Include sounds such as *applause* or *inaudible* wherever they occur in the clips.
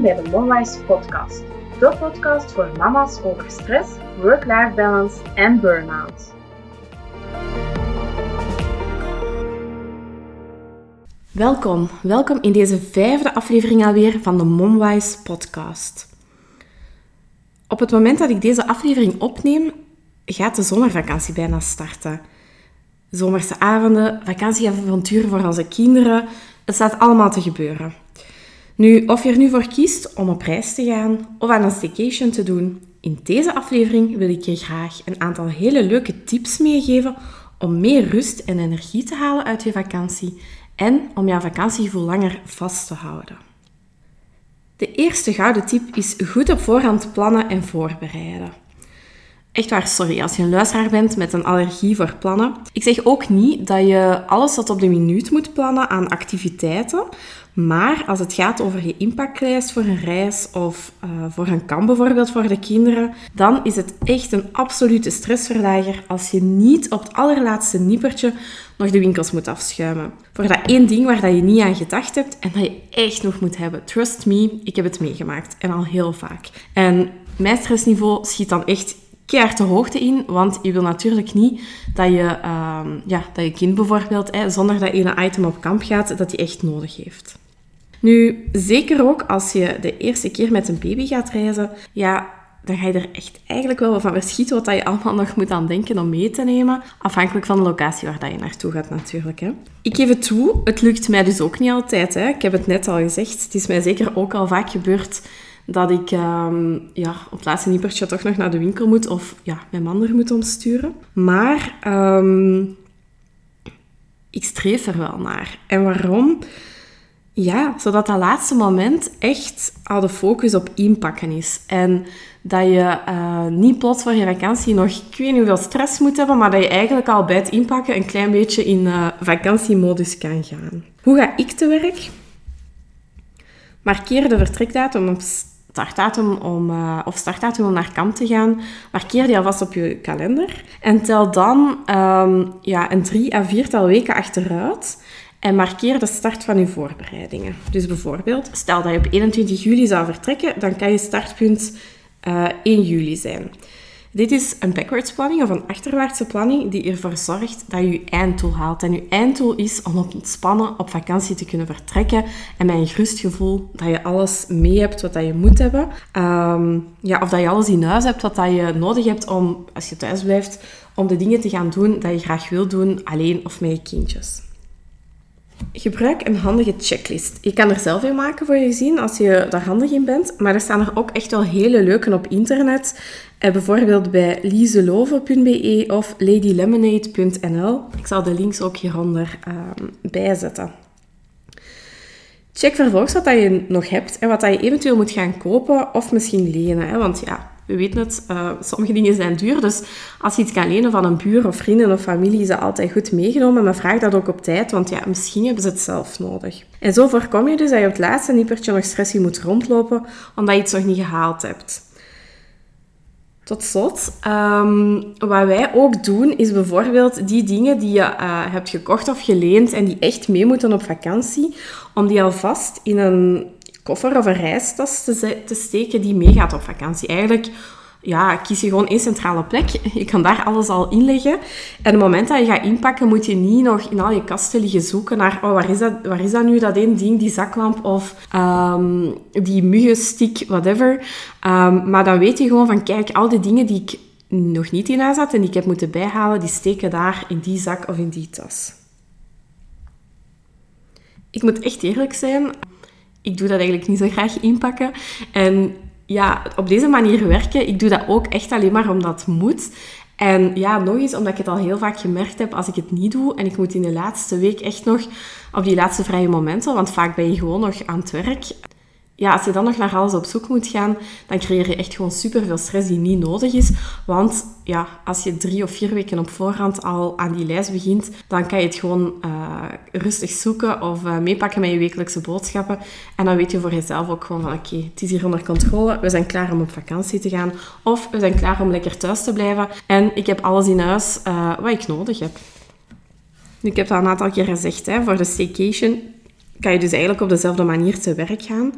bij de Momwise podcast. De podcast voor mama's over stress, work-life balance en burn-out. Welkom, welkom in deze vijfde aflevering alweer van de Momwise podcast. Op het moment dat ik deze aflevering opneem, gaat de zomervakantie bijna starten. Zomerse avonden, vakantieavonturen voor onze kinderen, het staat allemaal te gebeuren. Nu, of je er nu voor kiest om op reis te gaan of aan een staycation te doen, in deze aflevering wil ik je graag een aantal hele leuke tips meegeven om meer rust en energie te halen uit je vakantie en om jouw vakantiegevoel langer vast te houden. De eerste gouden tip is goed op voorhand plannen en voorbereiden. Echt waar, sorry als je een luisteraar bent met een allergie voor plannen. Ik zeg ook niet dat je alles tot op de minuut moet plannen aan activiteiten. Maar als het gaat over je impactlijst voor een reis of uh, voor een kamp bijvoorbeeld voor de kinderen, dan is het echt een absolute stressverlager als je niet op het allerlaatste nippertje nog de winkels moet afschuimen. Voor dat één ding waar dat je niet aan gedacht hebt en dat je echt nog moet hebben. Trust me, ik heb het meegemaakt en al heel vaak. En mijn stressniveau schiet dan echt keihard de hoogte in, want je wil natuurlijk niet dat je, uh, ja, dat je kind bijvoorbeeld, hè, zonder dat ene item op kamp gaat, dat hij echt nodig heeft. Nu, zeker ook als je de eerste keer met een baby gaat reizen, ja, dan ga je er echt eigenlijk wel van verschieten wat je allemaal nog moet aan denken om mee te nemen. Afhankelijk van de locatie waar dat je naartoe gaat natuurlijk. Hè. Ik geef het toe, het lukt mij dus ook niet altijd. Hè. Ik heb het net al gezegd, het is mij zeker ook al vaak gebeurd dat ik um, ja, op het laatste niepertje toch nog naar de winkel moet of ja, mijn man er moet omsturen. Maar um, ik streef er wel naar. En waarom? Ja, zodat dat laatste moment echt al de focus op inpakken is. En dat je uh, niet plots voor je vakantie nog, ik weet niet hoeveel stress moet hebben, maar dat je eigenlijk al bij het inpakken een klein beetje in uh, vakantiemodus kan gaan. Hoe ga ik te werk? Markeer de vertrekdatum op startdatum om, uh, of startdatum om naar kamp te gaan, markeer die alvast op je kalender. En tel dan um, ja, een drie à viertal weken achteruit en markeer de start van je voorbereidingen. Dus bijvoorbeeld, stel dat je op 21 juli zou vertrekken, dan kan je startpunt uh, 1 juli zijn. Dit is een backwards planning of een achterwaartse planning die ervoor zorgt dat je je einddoel haalt. En je einddoel is om op ontspannen op vakantie te kunnen vertrekken en met een gerust gevoel dat je alles mee hebt wat dat je moet hebben. Um, ja, of dat je alles in huis hebt wat dat je nodig hebt om, als je thuis blijft, om de dingen te gaan doen dat je graag wil doen, alleen of met je kindjes. Gebruik een handige checklist. Je kan er zelf in maken voor je zien als je daar handig in bent. Maar er staan er ook echt wel hele leuke op internet. Eh, bijvoorbeeld bij lieselove.be of ladylemonade.nl. Ik zal de links ook hieronder uh, bijzetten. Check vervolgens wat dat je nog hebt en wat dat je eventueel moet gaan kopen of misschien lenen. Want ja, we weten het, uh, sommige dingen zijn duur. Dus als je iets kan lenen van een buur of vrienden of familie, is dat altijd goed meegenomen. Maar vraag dat ook op tijd, want ja, misschien hebben ze het zelf nodig. En zo voorkom je dus dat je op het laatste nippertje nog stress moet rondlopen, omdat je iets nog niet gehaald hebt. Tot slot, um, wat wij ook doen, is bijvoorbeeld die dingen die je uh, hebt gekocht of geleend en die echt mee moeten op vakantie, om die alvast in een koffer of een reistas te, te steken die meegaat op vakantie. Eigenlijk ja, kies je gewoon één centrale plek. Je kan daar alles al inleggen. En het moment dat je gaat inpakken, moet je niet nog in al je kasten liggen zoeken naar oh, waar, is dat, waar is dat nu, dat één ding, die zaklamp of um, die muggenstick, whatever. Um, maar dan weet je gewoon van, kijk, al die dingen die ik nog niet in huis had en die ik heb moeten bijhalen, die steken daar in die zak of in die tas. Ik moet echt eerlijk zijn, ik doe dat eigenlijk niet zo graag inpakken. En ja, op deze manier werken, ik doe dat ook echt alleen maar omdat het moet. En ja, nog eens, omdat ik het al heel vaak gemerkt heb, als ik het niet doe en ik moet in de laatste week echt nog op die laatste vrije momenten, want vaak ben je gewoon nog aan het werk, ja, als je dan nog naar alles op zoek moet gaan, dan creëer je echt gewoon super veel stress die niet nodig is. Want ja, als je drie of vier weken op voorhand al aan die lijst begint, dan kan je het gewoon uh, rustig zoeken of uh, meepakken met je wekelijkse boodschappen. En dan weet je voor jezelf ook gewoon van oké, het is hier onder controle, we zijn klaar om op vakantie te gaan. Of we zijn klaar om lekker thuis te blijven. En ik heb alles in huis uh, wat ik nodig heb. Ik heb dat een aantal keer gezegd, hè, voor de staycation kan je dus eigenlijk op dezelfde manier te werk gaan.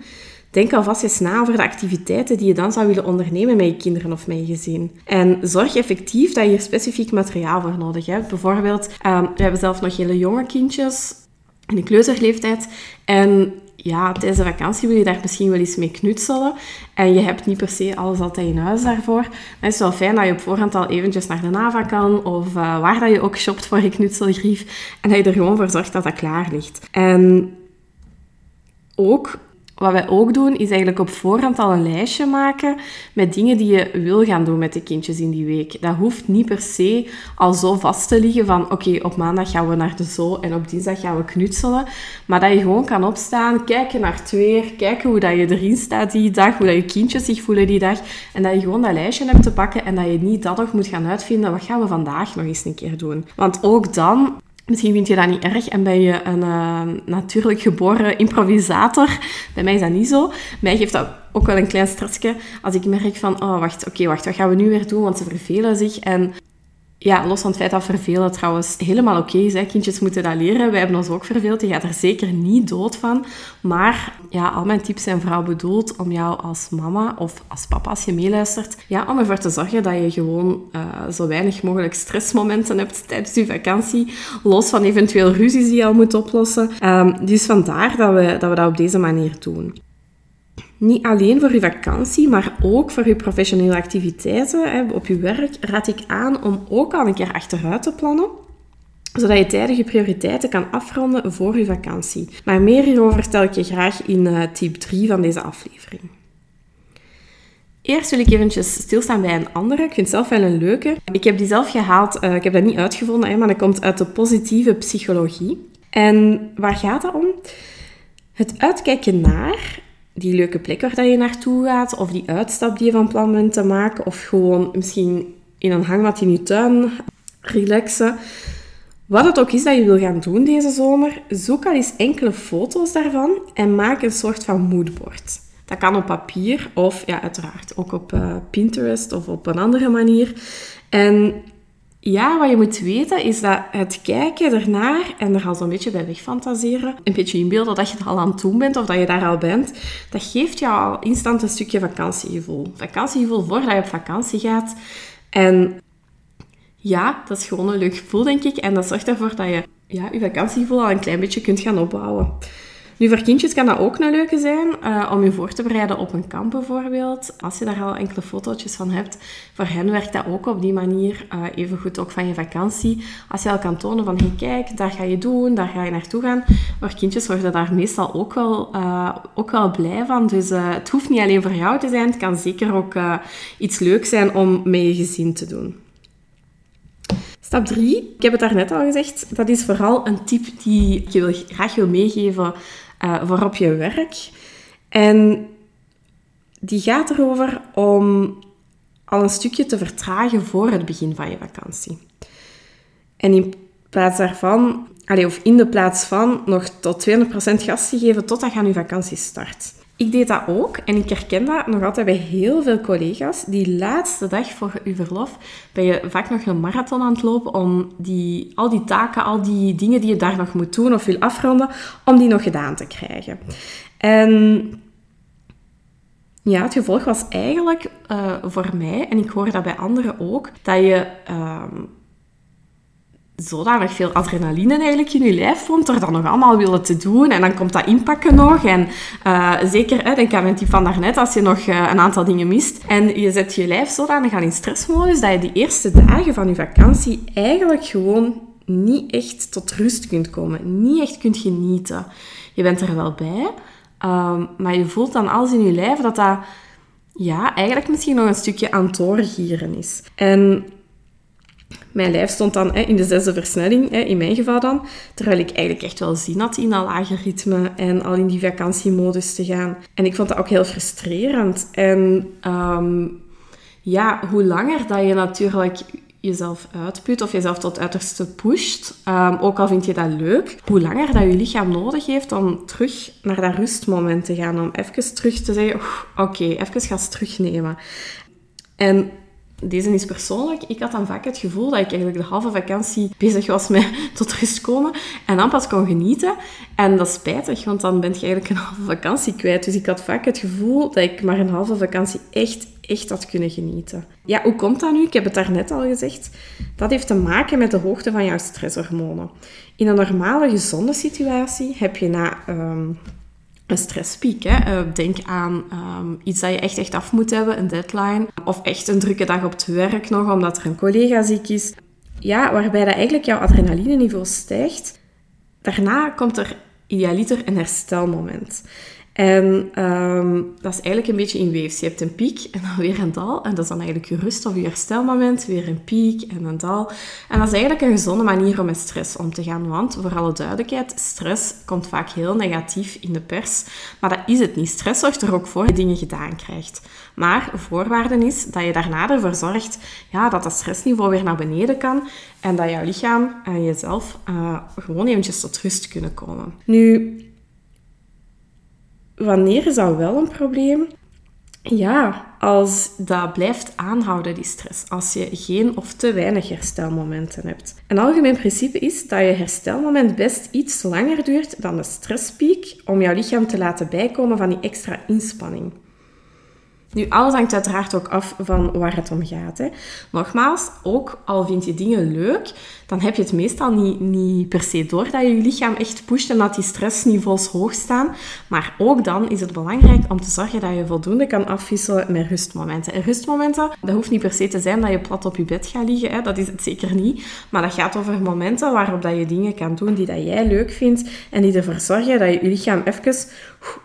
Denk alvast eens na over de activiteiten die je dan zou willen ondernemen met je kinderen of met je gezin. En zorg effectief dat je specifiek materiaal voor nodig hebt. Bijvoorbeeld, um, we hebben zelf nog hele jonge kindjes in de kleuterleeftijd. En ja, tijdens de vakantie wil je daar misschien wel eens mee knutselen. En je hebt niet per se alles altijd in huis daarvoor. Dan is het wel fijn dat je op voorhand al eventjes naar de NAVA kan. Of uh, waar dat je ook shopt voor je knutselgrief. En dat je er gewoon voor zorgt dat dat klaar ligt. En ook wat wij ook doen, is eigenlijk op voorhand al een lijstje maken met dingen die je wil gaan doen met de kindjes in die week. Dat hoeft niet per se al zo vast te liggen van oké, op maandag gaan we naar de zoo en op dinsdag gaan we knutselen. Maar dat je gewoon kan opstaan, kijken naar het weer, kijken hoe dat je erin staat die dag, hoe dat je kindjes zich voelen die dag. En dat je gewoon dat lijstje hebt te pakken en dat je niet dat nog moet gaan uitvinden. Wat gaan we vandaag nog eens een keer doen? Want ook dan Misschien vind je dat niet erg en ben je een uh, natuurlijk geboren improvisator. Bij mij is dat niet zo. Mij geeft dat ook wel een klein stressje als ik merk van, oh wacht, oké, wacht, wat gaan we nu weer doen? Want ze vervelen zich. En ja, los van het feit dat vervelen trouwens helemaal oké is. Hè. Kindjes moeten dat leren. Wij hebben ons ook verveeld. Je gaat er zeker niet dood van. Maar ja, al mijn tips zijn vooral bedoeld om jou als mama of als papa, als je meeluistert, ja, om ervoor te zorgen dat je gewoon uh, zo weinig mogelijk stressmomenten hebt tijdens je vakantie. Los van eventueel ruzies die je al moet oplossen. Um, dus vandaar dat we, dat we dat op deze manier doen. Niet alleen voor je vakantie, maar ook voor je professionele activiteiten op je werk raad ik aan om ook al een keer achteruit te plannen zodat je tijdig je prioriteiten kan afronden voor je vakantie. Maar meer hierover vertel ik je graag in uh, tip 3 van deze aflevering. Eerst wil ik eventjes stilstaan bij een andere. Ik vind het zelf wel een leuke. Ik heb die zelf gehaald. Uh, ik heb dat niet uitgevonden, hè, maar dat komt uit de positieve psychologie. En waar gaat dat om? Het uitkijken naar die leuke plek waar je naartoe gaat, of die uitstap die je van plan bent te maken, of gewoon misschien in een hangmat in je tuin relaxen. Wat het ook is dat je wil gaan doen deze zomer, zoek al eens enkele foto's daarvan en maak een soort van moodboard. Dat kan op papier of ja, uiteraard ook op uh, Pinterest of op een andere manier. En ja, wat je moet weten is dat het kijken ernaar en er al zo'n beetje bij wegfantaseren, een beetje inbeelden dat je het al aan doen bent of dat je daar al bent, dat geeft jou al instant een stukje vakantiegevoel. Vakantiegevoel voordat je op vakantie gaat. En ja, dat is gewoon een leuk gevoel, denk ik. En dat zorgt ervoor dat je ja, je vakantiegevoel al een klein beetje kunt gaan opbouwen. Nu, voor kindjes kan dat ook een leuke zijn, uh, om je voor te bereiden op een kamp bijvoorbeeld. Als je daar al enkele fotootjes van hebt, voor hen werkt dat ook op die manier. Uh, even goed ook van je vakantie. Als je al kan tonen van, hey kijk, daar ga je doen, daar ga je naartoe gaan. Voor kindjes worden daar meestal ook wel, uh, ook wel blij van. Dus het hoeft niet alleen voor jou te zijn, het kan zeker ook iets leuks zijn om met je gezin te doen. Stap 3, ik heb het daarnet al gezegd, dat is vooral een tip die ik je graag wil meegeven uh, voor op je werk. En die gaat erover om al een stukje te vertragen voor het begin van je vakantie. En in plaats daarvan, of in de plaats van, nog tot 200% gas te geven totdat je aan je vakantie start. Ik deed dat ook en ik herken dat nog altijd bij heel veel collega's. Die laatste dag voor je verlof ben je vaak nog een marathon aan het lopen om die, al die taken, al die dingen die je daar nog moet doen of wil afronden, om die nog gedaan te krijgen. En ja, het gevolg was eigenlijk uh, voor mij, en ik hoor dat bij anderen ook, dat je... Uh, zodanig veel adrenaline eigenlijk in je lijf vond, er dan nog allemaal willen te doen. En dan komt dat inpakken nog. En uh, zeker, hè, denk aan tip van daarnet, als je nog uh, een aantal dingen mist. En je zet je lijf zodanig aan in stressmodus, dat je die eerste dagen van je vakantie eigenlijk gewoon niet echt tot rust kunt komen. Niet echt kunt genieten. Je bent er wel bij, um, maar je voelt dan alles in je lijf dat dat... Ja, eigenlijk misschien nog een stukje aan het doorgieren is. En mijn lijf stond dan in de zesde versnelling, in mijn geval dan. Terwijl ik eigenlijk echt wel zin had in een lager ritme en al in die vakantiemodus te gaan. En ik vond dat ook heel frustrerend. En um, ja, hoe langer dat je natuurlijk jezelf uitput of jezelf tot uiterste pusht, um, ook al vind je dat leuk, hoe langer dat je lichaam nodig heeft om terug naar dat rustmoment te gaan, om even terug te zeggen, oké, okay, even gaan terugnemen. En Deze is persoonlijk. Ik had dan vaak het gevoel dat ik eigenlijk de halve vakantie *laughs* bezig was met tot rust komen en dan pas kon genieten. En dat is spijtig, want dan ben je eigenlijk een *laughs* halve vakantie kwijt. Dus ik had vaak het gevoel dat ik maar een halve vakantie echt, echt had kunnen genieten. Ja, hoe komt dat nu? Ik heb het daarnet al gezegd. Dat heeft te maken met de hoogte van jouw stresshormonen. In een normale, gezonde situatie heb je na ehm, een stresspiek. Eh, denk aan ehm, iets dat je echt, echt af moet hebben, een deadline. Of echt een drukke dag op het werk nog, omdat er een collega ziek is. Ja, waarbij dat eigenlijk jouw adrenaline-niveau stijgt. Daarna komt er idealiter een herstelmoment. En ehm, dat is eigenlijk een beetje in waves. Je hebt een piek en dan weer een dal. En dat is dan eigenlijk je rust of je herstelmoment. Weer een piek en een dal. En dat is eigenlijk een gezonde manier om met stress om te gaan. Want, voor alle duidelijkheid, stress komt vaak heel negatief in de pers. Maar dat is het niet. Stress zorgt er ook voor dat je dingen gedaan krijgt. Maar voorwaarde is dat je daarna ervoor zorgt ja, dat dat stressniveau weer naar beneden kan. En dat jouw lichaam en jezelf uh, gewoon eventjes tot rust kunnen komen. Nu, wanneer is dat wel een probleem? Ja, als dat blijft aanhouden, die stress. Als je geen of te weinig herstelmomenten hebt. Een algemeen principe is dat je herstelmoment best iets langer duurt dan de stresspiek om jouw lichaam te laten bijkomen van die extra inspanning. Nu, alles hangt uiteraard ook af van waar het om gaat. Hè. Nogmaals, ook al vind je dingen leuk, dan heb je het meestal niet, niet per se door dat je je lichaam echt pusht en dat die stressniveaus hoog staan. Maar ook dan is het belangrijk om te zorgen dat je voldoende kan afwisselen met rustmomenten. En rustmomenten, dat hoeft niet per se te zijn dat je plat op je bed gaat liggen. Hè. Dat is het zeker niet. Maar dat gaat over momenten waarop dat je dingen kan doen die dat jij leuk vindt en die ervoor zorgen dat je je lichaam even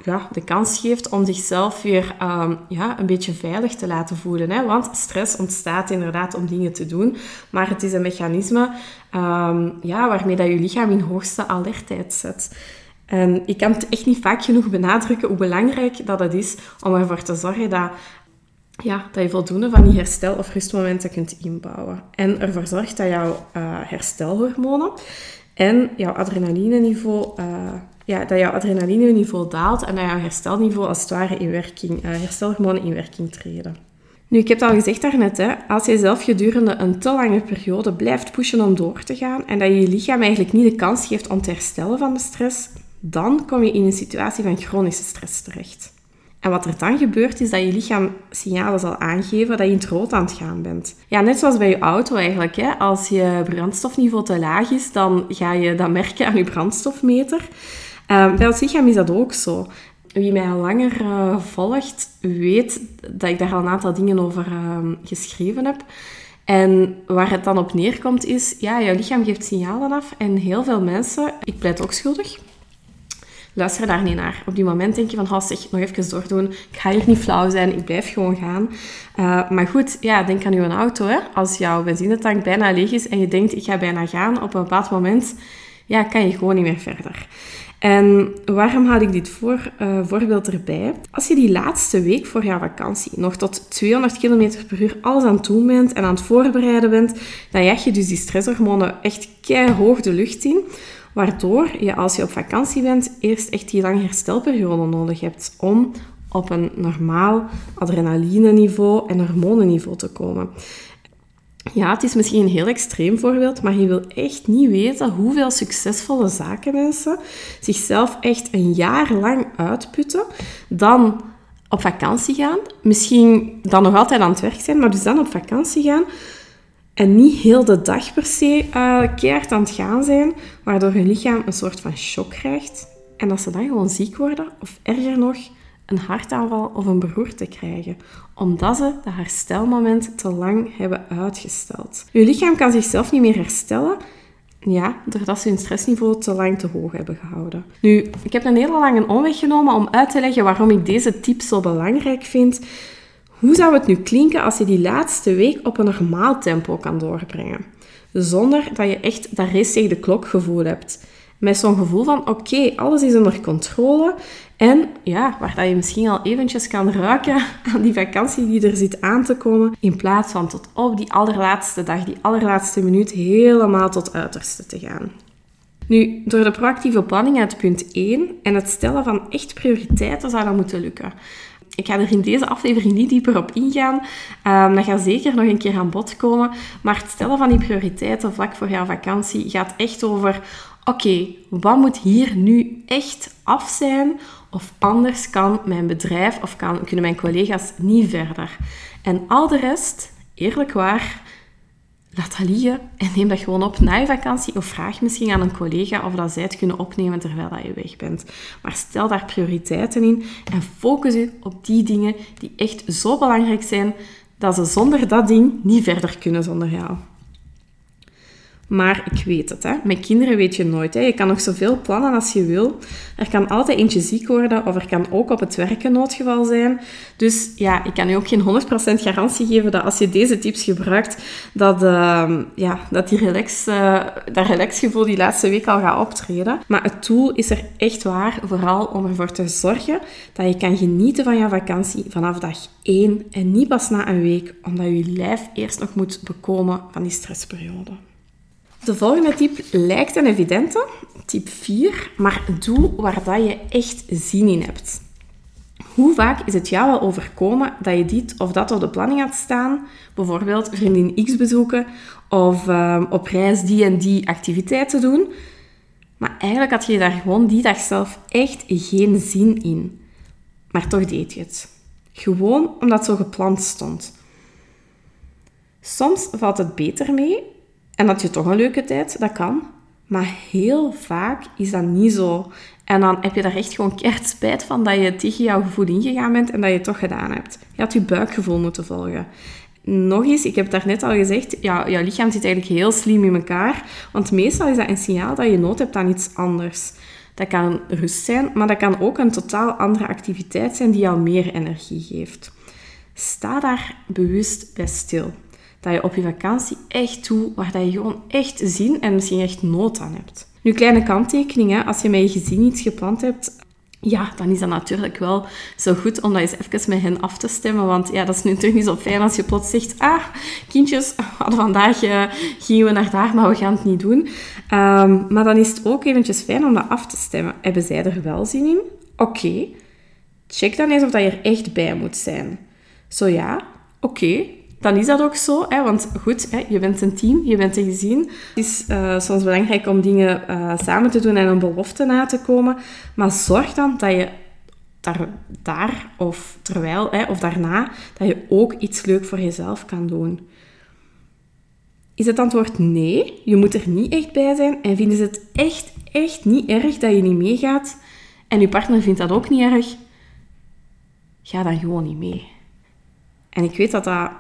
ja, de kans geeft om zichzelf weer um, ja, een beetje veilig te laten voelen. Hè? Want stress ontstaat inderdaad om dingen te doen, maar het is een mechanisme um, ja, waarmee dat je lichaam in hoogste alertheid zet. En ik kan het echt niet vaak genoeg benadrukken hoe belangrijk dat het is om ervoor te zorgen dat, ja, dat je voldoende van die herstel- of rustmomenten kunt inbouwen. En ervoor zorgt dat jouw uh, herstelhormonen en jouw adrenaline-niveau... Uh, ja, dat jouw adrenaline-niveau daalt en dat jouw herstelniveau als het ware in werking, uh, herstelhormonen in werking treden. Nu, ik heb het al gezegd daarnet, hè, als je zelf gedurende een te lange periode blijft pushen om door te gaan en dat je je lichaam eigenlijk niet de kans geeft om te herstellen van de stress, dan kom je in een situatie van chronische stress terecht. En wat er dan gebeurt, is dat je lichaam signalen zal aangeven dat je in het rood aan het gaan bent. Ja, net zoals bij je auto eigenlijk. Hè. Als je brandstofniveau te laag is, dan ga je dat merken aan je brandstofmeter. Uh, bij ons lichaam is dat ook zo. Wie mij al langer uh, volgt, weet dat ik daar al een aantal dingen over uh, geschreven heb. En waar het dan op neerkomt is, ja, jouw lichaam geeft signalen af en heel veel mensen, ik pleit ook schuldig, luisteren daar niet naar. Op die moment denk je van, oh, zeg, nog even doordoen. Ik ga hier niet flauw zijn, ik blijf gewoon gaan. Uh, maar goed, ja, denk aan je auto. Hè. Als jouw benzinetank bijna leeg is en je denkt, ik ga bijna gaan, op een bepaald moment ja, kan je gewoon niet meer verder. En waarom haal ik dit voor, uh, voorbeeld erbij? Als je die laatste week voor jouw vakantie nog tot 200 km per uur alles aan het doen bent en aan het voorbereiden bent, dan jag je dus die stresshormonen echt keihard de lucht in. Waardoor je als je op vakantie bent eerst echt die lange herstelperiode nodig hebt om op een normaal adrenaline-niveau en hormonenniveau te komen. Ja, het is misschien een heel extreem voorbeeld, maar je wil echt niet weten hoeveel succesvolle zakenmensen zichzelf echt een jaar lang uitputten, dan op vakantie gaan, misschien dan nog altijd aan het werk zijn, maar dus dan op vakantie gaan en niet heel de dag per se uh, aan het gaan zijn, waardoor hun lichaam een soort van shock krijgt en dat ze dan gewoon ziek worden, of erger nog, een hartaanval of een beroerte krijgen, omdat ze dat herstelmoment te lang hebben uitgesteld. Je lichaam kan zichzelf niet meer herstellen, ja, doordat ze hun stressniveau te lang te hoog hebben gehouden. Nu, ik heb een hele lange omweg genomen om uit te leggen waarom ik deze tip zo belangrijk vind. Hoe zou het nu klinken als je die laatste week op een normaal tempo kan doorbrengen? Zonder dat je echt dat race tegen de klok gevoel hebt. Met zo'n gevoel van, oké, alles is onder controle. En ja, waar dat je misschien al eventjes kan ruiken *laughs* aan die vakantie die er zit aan te komen. In plaats van tot op die allerlaatste dag, die allerlaatste minuut, helemaal tot uiterste te gaan. Nu, door de proactieve planning uit punt 1 en het stellen van echt prioriteiten zou dat moeten lukken. Ik ga er in deze aflevering niet dieper op ingaan. Um, dat gaat zeker nog een keer aan bod komen. Maar het stellen van die prioriteiten vlak voor jouw vakantie gaat echt over... Oké, wat moet hier nu echt af zijn? Of anders kan mijn bedrijf of kan, kunnen mijn collega's niet verder. En al de rest, eerlijk waar, laat dat liggen en neem dat gewoon op na je vakantie. Of vraag misschien aan een collega of dat zij het kunnen opnemen terwijl dat je weg bent. Maar stel daar prioriteiten in en focus je op die dingen die echt zo belangrijk zijn dat ze zonder dat ding niet verder kunnen zonder jou. Maar ik weet het, hè. met kinderen weet je nooit. Hè. Je kan nog zoveel plannen als je wil. Er kan altijd eentje ziek worden of er kan ook op het werk een noodgeval zijn. Dus ja, ik kan je ook geen 100% garantie geven dat als je deze tips gebruikt, dat, uh, ja, dat die relax, uh, dat relaxgevoel die laatste week al gaat optreden. Maar het tool is er echt waar, vooral om ervoor te zorgen dat je kan genieten van je vakantie vanaf dag 1 en niet pas na een week, omdat je lijf eerst nog moet bekomen van die stressperiode. De volgende tip lijkt een evidente, tip 4, maar doe waar dat je echt zin in hebt. Hoe vaak is het jou al overkomen dat je dit of dat op de planning had staan? Bijvoorbeeld vriendin X bezoeken of uh, op reis die en die activiteiten doen. Maar eigenlijk had je daar gewoon die dag zelf echt geen zin in. Maar toch deed je het. Gewoon omdat het zo gepland stond. Soms valt het beter mee en had je toch een leuke tijd, dat kan. Maar heel vaak is dat niet zo. En dan heb je daar echt gewoon keihard spijt van dat je tegen jouw gevoel ingegaan bent en dat je het toch gedaan hebt. Je had je buikgevoel moeten volgen. Nog eens, ik heb het daarnet al gezegd, ja, jouw lichaam zit eigenlijk heel slim in elkaar. Want meestal is dat een signaal dat je nood hebt aan iets anders. Dat kan rust zijn, maar dat kan ook een totaal andere activiteit zijn die jou meer energie geeft. Sta daar bewust bij stil dat je op je vakantie echt doet waar dat je gewoon echt zin en misschien echt nood aan hebt. Nu, kleine kanttekeningen. Als je met je gezin iets gepland hebt, ja, dan is dat natuurlijk wel zo goed om dat eens even met hen af te stemmen. Want ja, dat is nu natuurlijk niet zo fijn als je plots zegt... Ah, kindjes, *laughs* vandaag uh, gingen we naar daar, maar we gaan het niet doen. Um, maar dan is het ook eventjes fijn om dat af te stemmen. Hebben zij er wel zin in? Oké. Check dan eens of dat je er echt bij moet zijn. Zo ja, oké dan is dat ook zo. Hè? Want goed, hè, je bent een team, je bent een gezin. Het is uh, soms belangrijk om dingen uh, samen te doen en een belofte na te komen. Maar zorg dan dat je daar, daar of terwijl hè, of daarna, dat je ook iets leuk voor jezelf kan doen. Is het antwoord nee, je moet er niet echt bij zijn en vinden ze het echt, echt niet erg dat je niet meegaat en je partner vindt dat ook niet erg, ga dan gewoon niet mee. En ik weet dat dat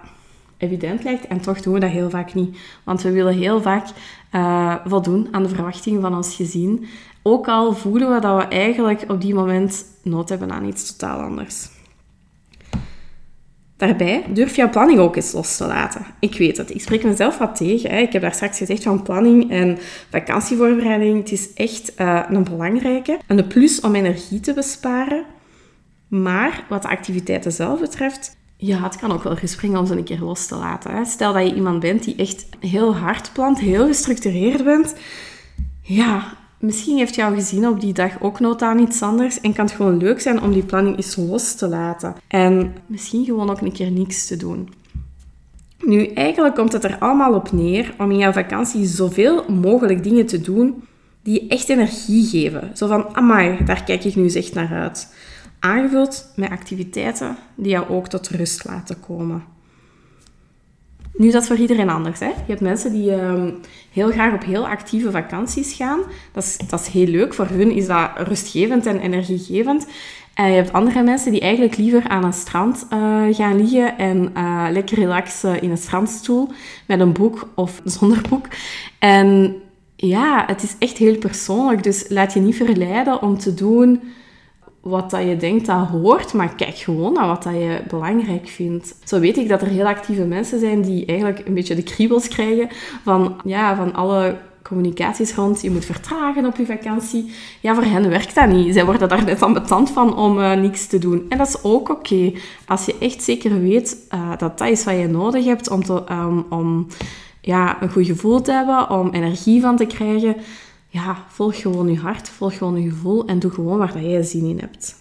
evident lijkt. En toch doen we dat heel vaak niet. Want we willen heel vaak uh, voldoen aan de verwachtingen van ons gezin. Ook al voelen we dat we eigenlijk op die moment nood hebben aan iets totaal anders. Daarbij durf jouw planning ook eens los te laten. Ik weet het, ik spreek mezelf wat tegen. Hè. Ik heb daar straks gezegd van planning en vakantievoorbereiding. Het is echt uh, een belangrijke. En de plus om energie te besparen. Maar wat de activiteiten zelf betreft, ja, het kan ook wel gespringen om ze een keer los te laten. Hè. Stel dat je iemand bent die echt heel hard plant, heel gestructureerd bent. Ja, misschien heeft jouw gezin op die dag ook nood aan iets anders. En kan het gewoon leuk zijn om die planning eens los te laten. En misschien gewoon ook een keer niks te doen. Nu, eigenlijk komt het er allemaal op neer om in jouw vakantie zoveel mogelijk dingen te doen die je echt energie geven. Zo van, amai, daar kijk ik nu eens echt naar uit aangevuld met activiteiten die jou ook tot rust laten komen. Nu, dat is voor iedereen anders. Hè? Je hebt mensen die um, heel graag op heel actieve vakanties gaan. Dat is, dat is heel leuk. Voor hun is dat rustgevend en energiegevend. En je hebt andere mensen die eigenlijk liever aan een strand uh, gaan liggen en uh, lekker relaxen in een strandstoel met een boek of *laughs* zonder boek. En ja, het is echt heel persoonlijk. Dus laat je niet verleiden om te doen wat dat je denkt dat hoort, maar kijk gewoon naar wat dat je belangrijk vindt. Zo weet ik dat er heel actieve mensen zijn die eigenlijk een beetje de kriebels krijgen van, ja, van alle communicaties rond, je moet vertragen op je vakantie. Ja, voor hen werkt dat niet. Zij worden daar net aan betand van om uh, niks te doen. En dat is ook oké. Als je echt zeker weet uh, dat dat is wat je nodig hebt om, te, um, om ja, een goed gevoel te hebben, om energie van te krijgen, ja, volg gewoon je hart, volg gewoon je gevoel en doe gewoon waar dat jij zin in hebt.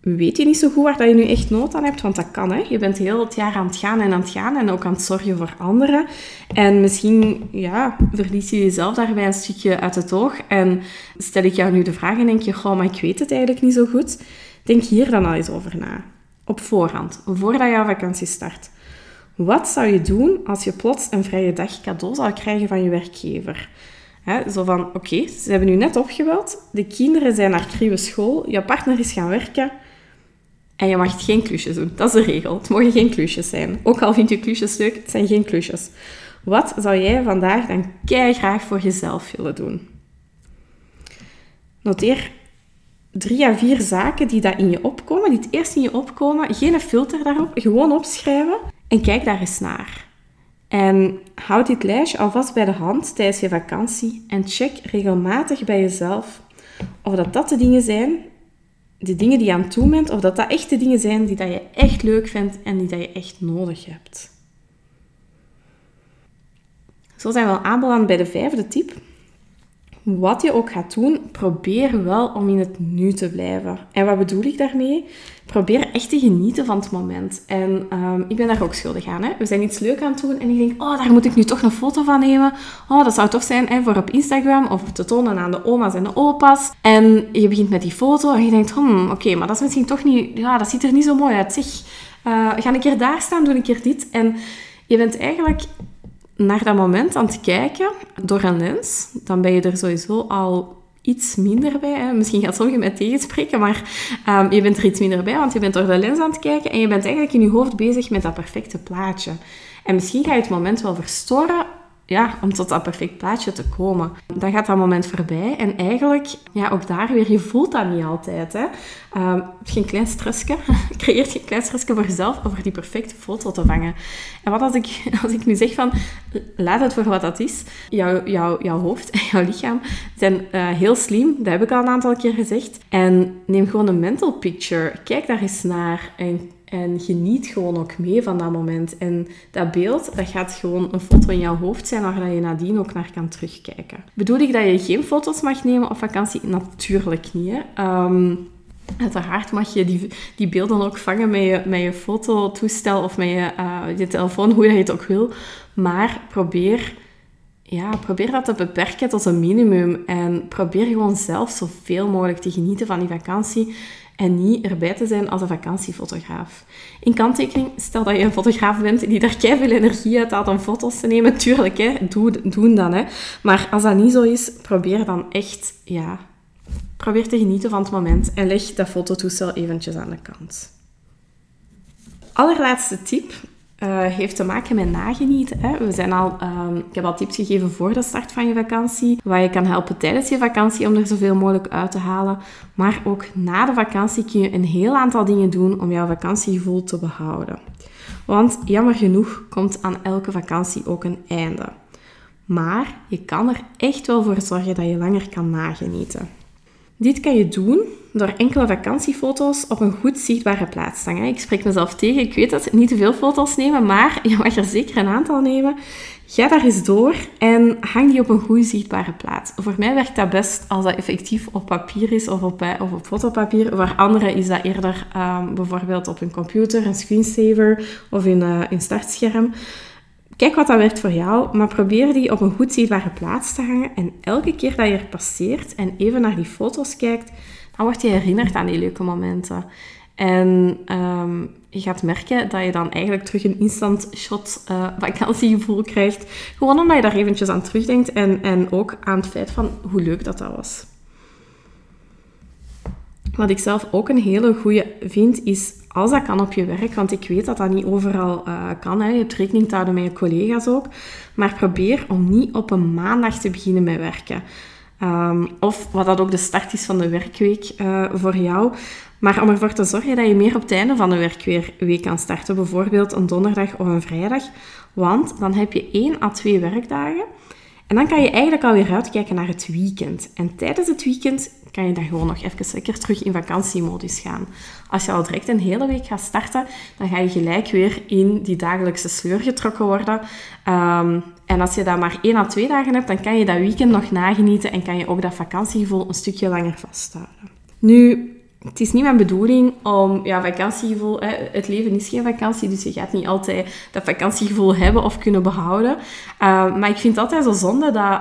weet je niet zo goed waar dat je nu echt nood aan hebt, want dat kan. Hè? Je bent heel het jaar aan het gaan en aan het gaan en ook aan het zorgen voor anderen. En misschien ja, verlies je jezelf daarbij een stukje uit het oog. En stel ik jou nu de vraag en denk je, goh, maar ik weet het eigenlijk niet zo goed. Denk hier dan al eens over na. Op voorhand, voordat jouw vakantie start. Wat zou je doen als je plots een vrije dag cadeau zou krijgen van je werkgever? zo van, oké, ze hebben nu net opgebeld, de kinderen zijn naar kriebe school, je partner is gaan werken en je mag geen klusjes doen. Dat is de regel. Het mogen geen klusjes zijn. Ook al vind je klusjes leuk, het zijn geen klusjes. Wat zou jij vandaag dan kei graag voor jezelf willen doen? Noteer drie à vier zaken die dat in je opkomen, die het eerst in je opkomen. Geen filter daarop, gewoon opschrijven en kijk daar eens naar. En houd dit lijstje alvast bij de hand tijdens je vakantie en check regelmatig bij jezelf of dat, dat de dingen zijn, de dingen die je aan doen bent, of dat dat echt de dingen zijn die dat je echt leuk vindt en die dat je echt nodig hebt. Zo zijn we al aanbeland bij de vijfde tip wat je ook gaat doen, probeer wel om in het nu te blijven. En wat bedoel ik daarmee? Probeer echt te genieten van het moment. En um, ik ben daar ook schuldig aan. Hè? We zijn iets leuk aan het doen en ik denk, oh, daar moet ik nu toch een foto van nemen. Oh, dat zou tof zijn hè, voor op Instagram of te tonen aan de oma's en de opa's. En je begint met die foto en je denkt, hmm, oké, maar dat is misschien toch niet, ja, dat ziet er niet zo mooi uit. Zeg, uh, ga een keer daar staan, doe een keer dit. En je bent eigenlijk naar dat moment aan het kijken door een lens, dan ben je er sowieso al iets minder bij. Hè. Misschien gaat sommigen mij tegenspreken, maar um, je bent er iets minder bij, want je bent door de lens aan het kijken en je bent eigenlijk in je hoofd bezig met dat perfecte plaatje. En misschien ga je het moment wel verstoren ja, om tot dat perfect plaatje te komen. Dan gaat dat moment voorbij en eigenlijk, ja, ook daar weer, je voelt dat niet altijd. Hè. Geen klein stressje, *laughs* creëert geen klein stressje voor jezelf om die perfecte foto te vangen. En wat als ik, *laughs* als ik nu zeg van, laat het voor wat dat is. Jouw, jouw, jouw hoofd en jouw lichaam zijn uh, heel slim, dat heb ik al een aantal keer gezegd. En neem gewoon een mental picture, kijk daar eens naar en en geniet gewoon ook mee van dat moment. En dat beeld, dat gaat gewoon een foto in jouw hoofd zijn waar je nadien ook naar kan terugkijken. Bedoel ik dat je geen foto's mag nemen op vakantie? Natuurlijk niet. Hè? Um, Uiteraard mag je die, die beelden ook vangen met je, met je fototoestel of met je, uh, je telefoon, hoe je het ook wil. Maar probeer, ja, probeer dat te beperken tot een minimum. En probeer gewoon zelf zoveel mogelijk te genieten van die vakantie en niet erbij te zijn als een vakantiefotograaf. In kanttekening, stel dat je een fotograaf bent die daar veel energie uit haalt om foto's te nemen, *laughs* tuurlijk, hè, doe, doe dan. Hè. Maar als dat niet zo is, probeer dan echt, ja, probeer te genieten van het moment en leg dat fototoestel eventjes aan de kant. Allerlaatste tip uh, heeft te maken met nagenieten. Hè. We zijn al, uh, ik heb al tips gegeven voor de start van je vakantie, waar je kan helpen tijdens je vakantie om er zoveel mogelijk uit te halen. Maar ook na de vakantie kun je een heel aantal dingen doen om jouw vakantiegevoel te behouden. Want jammer genoeg komt aan elke vakantie ook een einde. Maar je kan er echt wel voor zorgen dat je langer kan nagenieten. Dit kan je doen door enkele vakantiefoto's op een goed zichtbare plaats te hangen. Ik spreek mezelf tegen, ik weet dat niet te veel foto's nemen, maar je mag er zeker een aantal nemen. Ga daar eens door en hang die op een goed zichtbare plaats. Voor mij werkt dat best als dat effectief op papier is of op, of op fotopapier. Voor anderen is dat eerder um, bijvoorbeeld op een computer, een screensaver of in, uh, in startscherm. Kijk wat dat werkt voor jou, maar probeer die op een goed zichtbare plaats te hangen. En elke keer dat je er passeert en even naar die foto's kijkt, dan word je herinnerd aan die leuke momenten. En um, je gaat merken dat je dan eigenlijk terug een instant shot uh, vakantiegevoel krijgt. Gewoon omdat je daar eventjes aan terugdenkt en, en ook aan het feit van hoe leuk dat dat was. Wat ik zelf ook een hele goede vind, is als dat kan op je werk, want ik weet dat dat niet overal uh, kan. Hè. Je hebt rekening te houden met je collega's ook. Maar probeer om niet op een maandag te beginnen met werken. Um, of wat dat ook de start is van de werkweek uh, voor jou. Maar om ervoor te zorgen dat je meer op het einde van de werkweek kan starten. Bijvoorbeeld een donderdag of een vrijdag. Want dan heb je één à twee werkdagen. En dan kan je eigenlijk alweer uitkijken naar het weekend. En tijdens het weekend kan je dan gewoon nog even lekker terug in vakantiemodus gaan. Als je al direct een hele week gaat starten, dan ga je gelijk weer in die dagelijkse sleur getrokken worden. Um, en als je dat maar één à twee dagen hebt, dan kan je dat weekend nog nagenieten en kan je ook dat vakantiegevoel een stukje langer vasthouden. Nu, het is niet mijn bedoeling om ja, vakantiegevoel... Hè, het leven is geen vakantie, dus je gaat niet altijd dat vakantiegevoel hebben of kunnen behouden. Uh, maar ik vind het altijd zo zonde dat...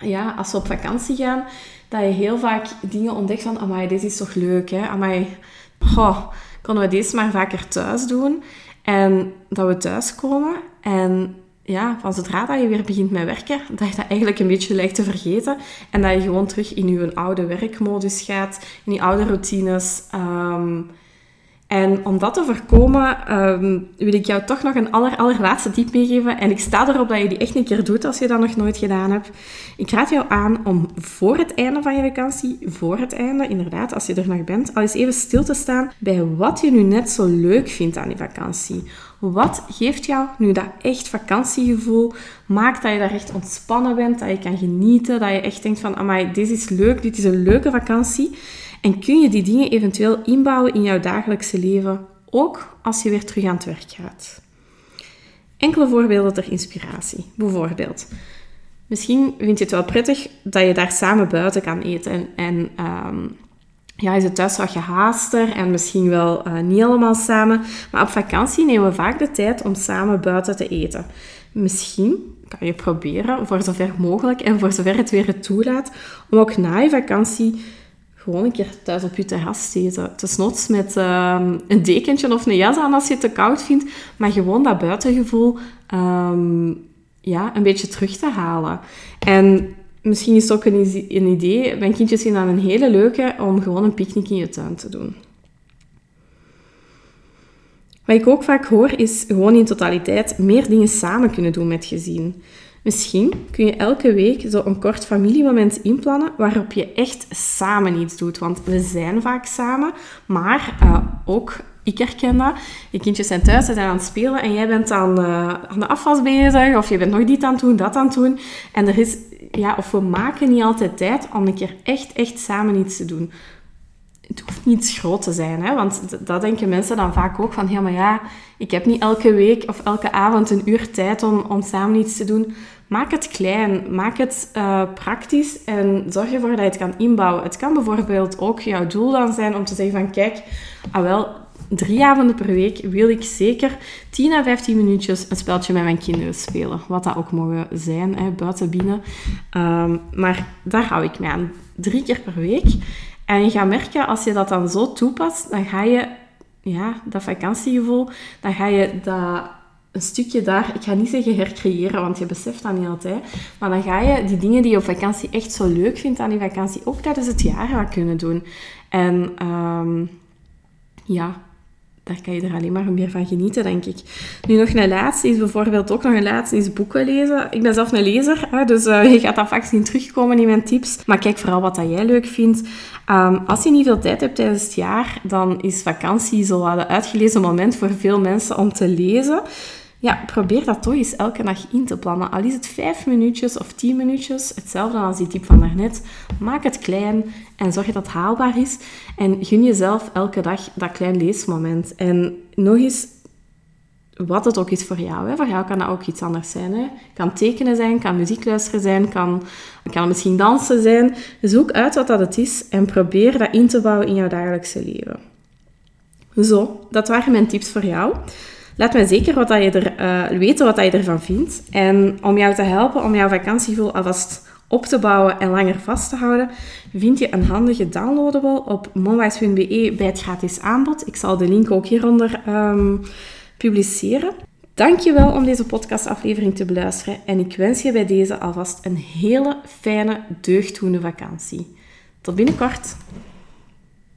Ja, als we op vakantie gaan, dat je heel vaak dingen ontdekt van... Amai, dit is toch leuk, hè? Amai, goh, konden we deze maar vaker thuis doen? En dat we thuiskomen en ja, van zodra dat je weer begint met werken, dat je dat eigenlijk een beetje lijkt te vergeten. En dat je gewoon terug in je oude werkmodus gaat, in je oude routines. Um, en om dat te voorkomen, um, wil ik jou toch nog een aller, allerlaatste tip meegeven. En ik sta erop dat je die echt een keer doet als je dat nog nooit gedaan hebt. Ik raad jou aan om voor het einde van je vakantie, voor het einde, inderdaad, als je er nog bent, al eens even stil te staan bij wat je nu net zo leuk vindt aan die vakantie. Wat geeft jou nu dat echt vakantiegevoel? Maakt dat je daar echt ontspannen bent, dat je kan genieten, dat je echt denkt van, amai, dit is leuk, dit is een leuke vakantie. En kun je die dingen eventueel inbouwen in jouw dagelijkse leven, ook als je weer terug aan het werk gaat. Enkele voorbeelden ter inspiratie. Bijvoorbeeld, misschien vind je het wel prettig dat je daar samen buiten kan eten. En, ehm, ja, is het thuis wat gehaaster en misschien wel uh, niet allemaal samen. Maar op vakantie nemen we vaak de tijd om samen buiten te eten. Misschien kan je proberen, voor zover mogelijk en voor zover het weer het toelaat, om ook na je vakantie gewoon een keer thuis op je terras te eten. Desnoods met um, een dekentje of een jas aan als je het te koud vindt. Maar gewoon dat buitengevoel um, ja, een beetje terug te halen. En misschien is het ook een, een idee, mijn kindjes zien dan een hele leuke, om gewoon een picknick in je tuin te doen. Wat ik ook vaak hoor, is gewoon in totaliteit meer dingen samen kunnen doen met gezin. Misschien kun je elke week zo een kort familiemoment inplannen waarop je echt samen iets doet. Want we zijn vaak samen, maar uh, ook ik herken dat. Je kindjes zijn thuis, ze zijn aan het spelen en jij bent aan, uh, aan de afwas bezig of je bent nog dit aan het doen, dat aan het doen. En er is, ja, of we maken niet altijd tijd om een keer echt, echt samen iets te doen het hoeft niet groot te zijn, hè? want dat denken mensen dan vaak ook van, ja, maar ja, ik heb niet elke week of elke avond een uur tijd om, om samen iets te doen. Maak het klein, maak het uh, praktisch en zorg ervoor dat je het kan inbouwen. Het kan bijvoorbeeld ook jouw doel dan zijn om te zeggen van, kijk, ah wel, drie avonden per week wil ik zeker 10 à 15 minuutjes een speltje met mijn kinderen spelen. Wat dat ook mogen zijn, hè, buiten, binnen. Um, maar daar hou ik mee aan. Drie keer per week. En je gaat merken, als je dat dan zo toepast, dan ga je ja, dat vakantiegevoel, dan ga je dat een stukje daar, ik ga niet zeggen hercreëren, want je beseft dat niet altijd, maar dan ga je die dingen die je op vakantie echt zo leuk vindt aan die vakantie ook tijdens het jaar wat kunnen doen. En um, ja, daar kan je er alleen maar meer van genieten, denk ik. Nu nog een laatste is bijvoorbeeld ook nog een laatste is boeken lezen. Ik ben zelf een lezer, hè, dus uh, *laughs* je gaat dat vaak zien terugkomen in mijn tips. Maar kijk vooral wat dat jij leuk vindt. Um, als je niet veel tijd hebt tijdens het jaar, dan is vakantie zo een uitgelezen moment voor veel mensen om te lezen ja, probeer dat toch eens elke dag in te plannen. Al is het vijf minuutjes of tien minuutjes, hetzelfde als die tip van daarnet. Maak het klein en zorg dat het haalbaar is. En gun jezelf elke dag dat klein leesmoment. En nog eens, wat het ook is voor jou. Hè. Voor jou kan dat ook iets anders zijn. Hè. Kan tekenen zijn, kan muziek luisteren zijn, kan, kan misschien dansen zijn. Zoek uit wat dat het is en probeer dat in te bouwen in jouw dagelijkse leven. Zo, dat waren mijn tips voor jou. Laat me zeker wat dat je er, uh, weten wat dat je ervan vindt. En om jou te helpen om jouw vakantiegevoel alvast op te bouwen en langer vast te houden, vind je een handige downloadable op monwise.be bij het gratis aanbod. Ik zal de link ook hieronder um, publiceren. Dankjewel om deze podcastaflevering te beluisteren en ik wens je bij deze alvast een hele fijne, deugddoende vakantie. Tot binnenkort.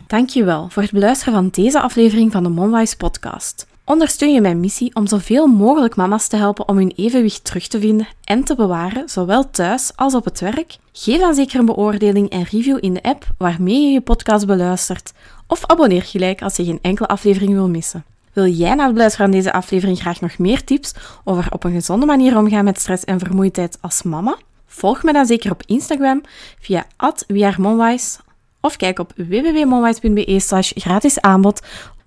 Dankjewel voor het beluisteren van deze aflevering van de Monwise podcast. Ondersteun je mijn missie om zoveel mogelijk mama's te helpen om hun evenwicht terug te vinden en te bewaren, zowel thuis als op het werk? Geef dan zeker een beoordeling en review in de app waarmee je je podcast beluistert. Of abonneer gelijk als je geen enkele aflevering wil missen. Wil jij na het beluisteren van deze aflevering graag nog meer tips over op een gezonde manier omgaan met stress en vermoeidheid als mama? Volg me dan zeker op Instagram via @wearemonwise of kijk op www.monwise.be slash gratis aanbod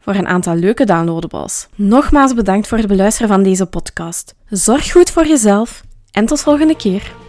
voor een aantal leuke downloadables. Nogmaals bedankt voor het beluisteren van deze podcast. Zorg goed voor jezelf en tot volgende keer.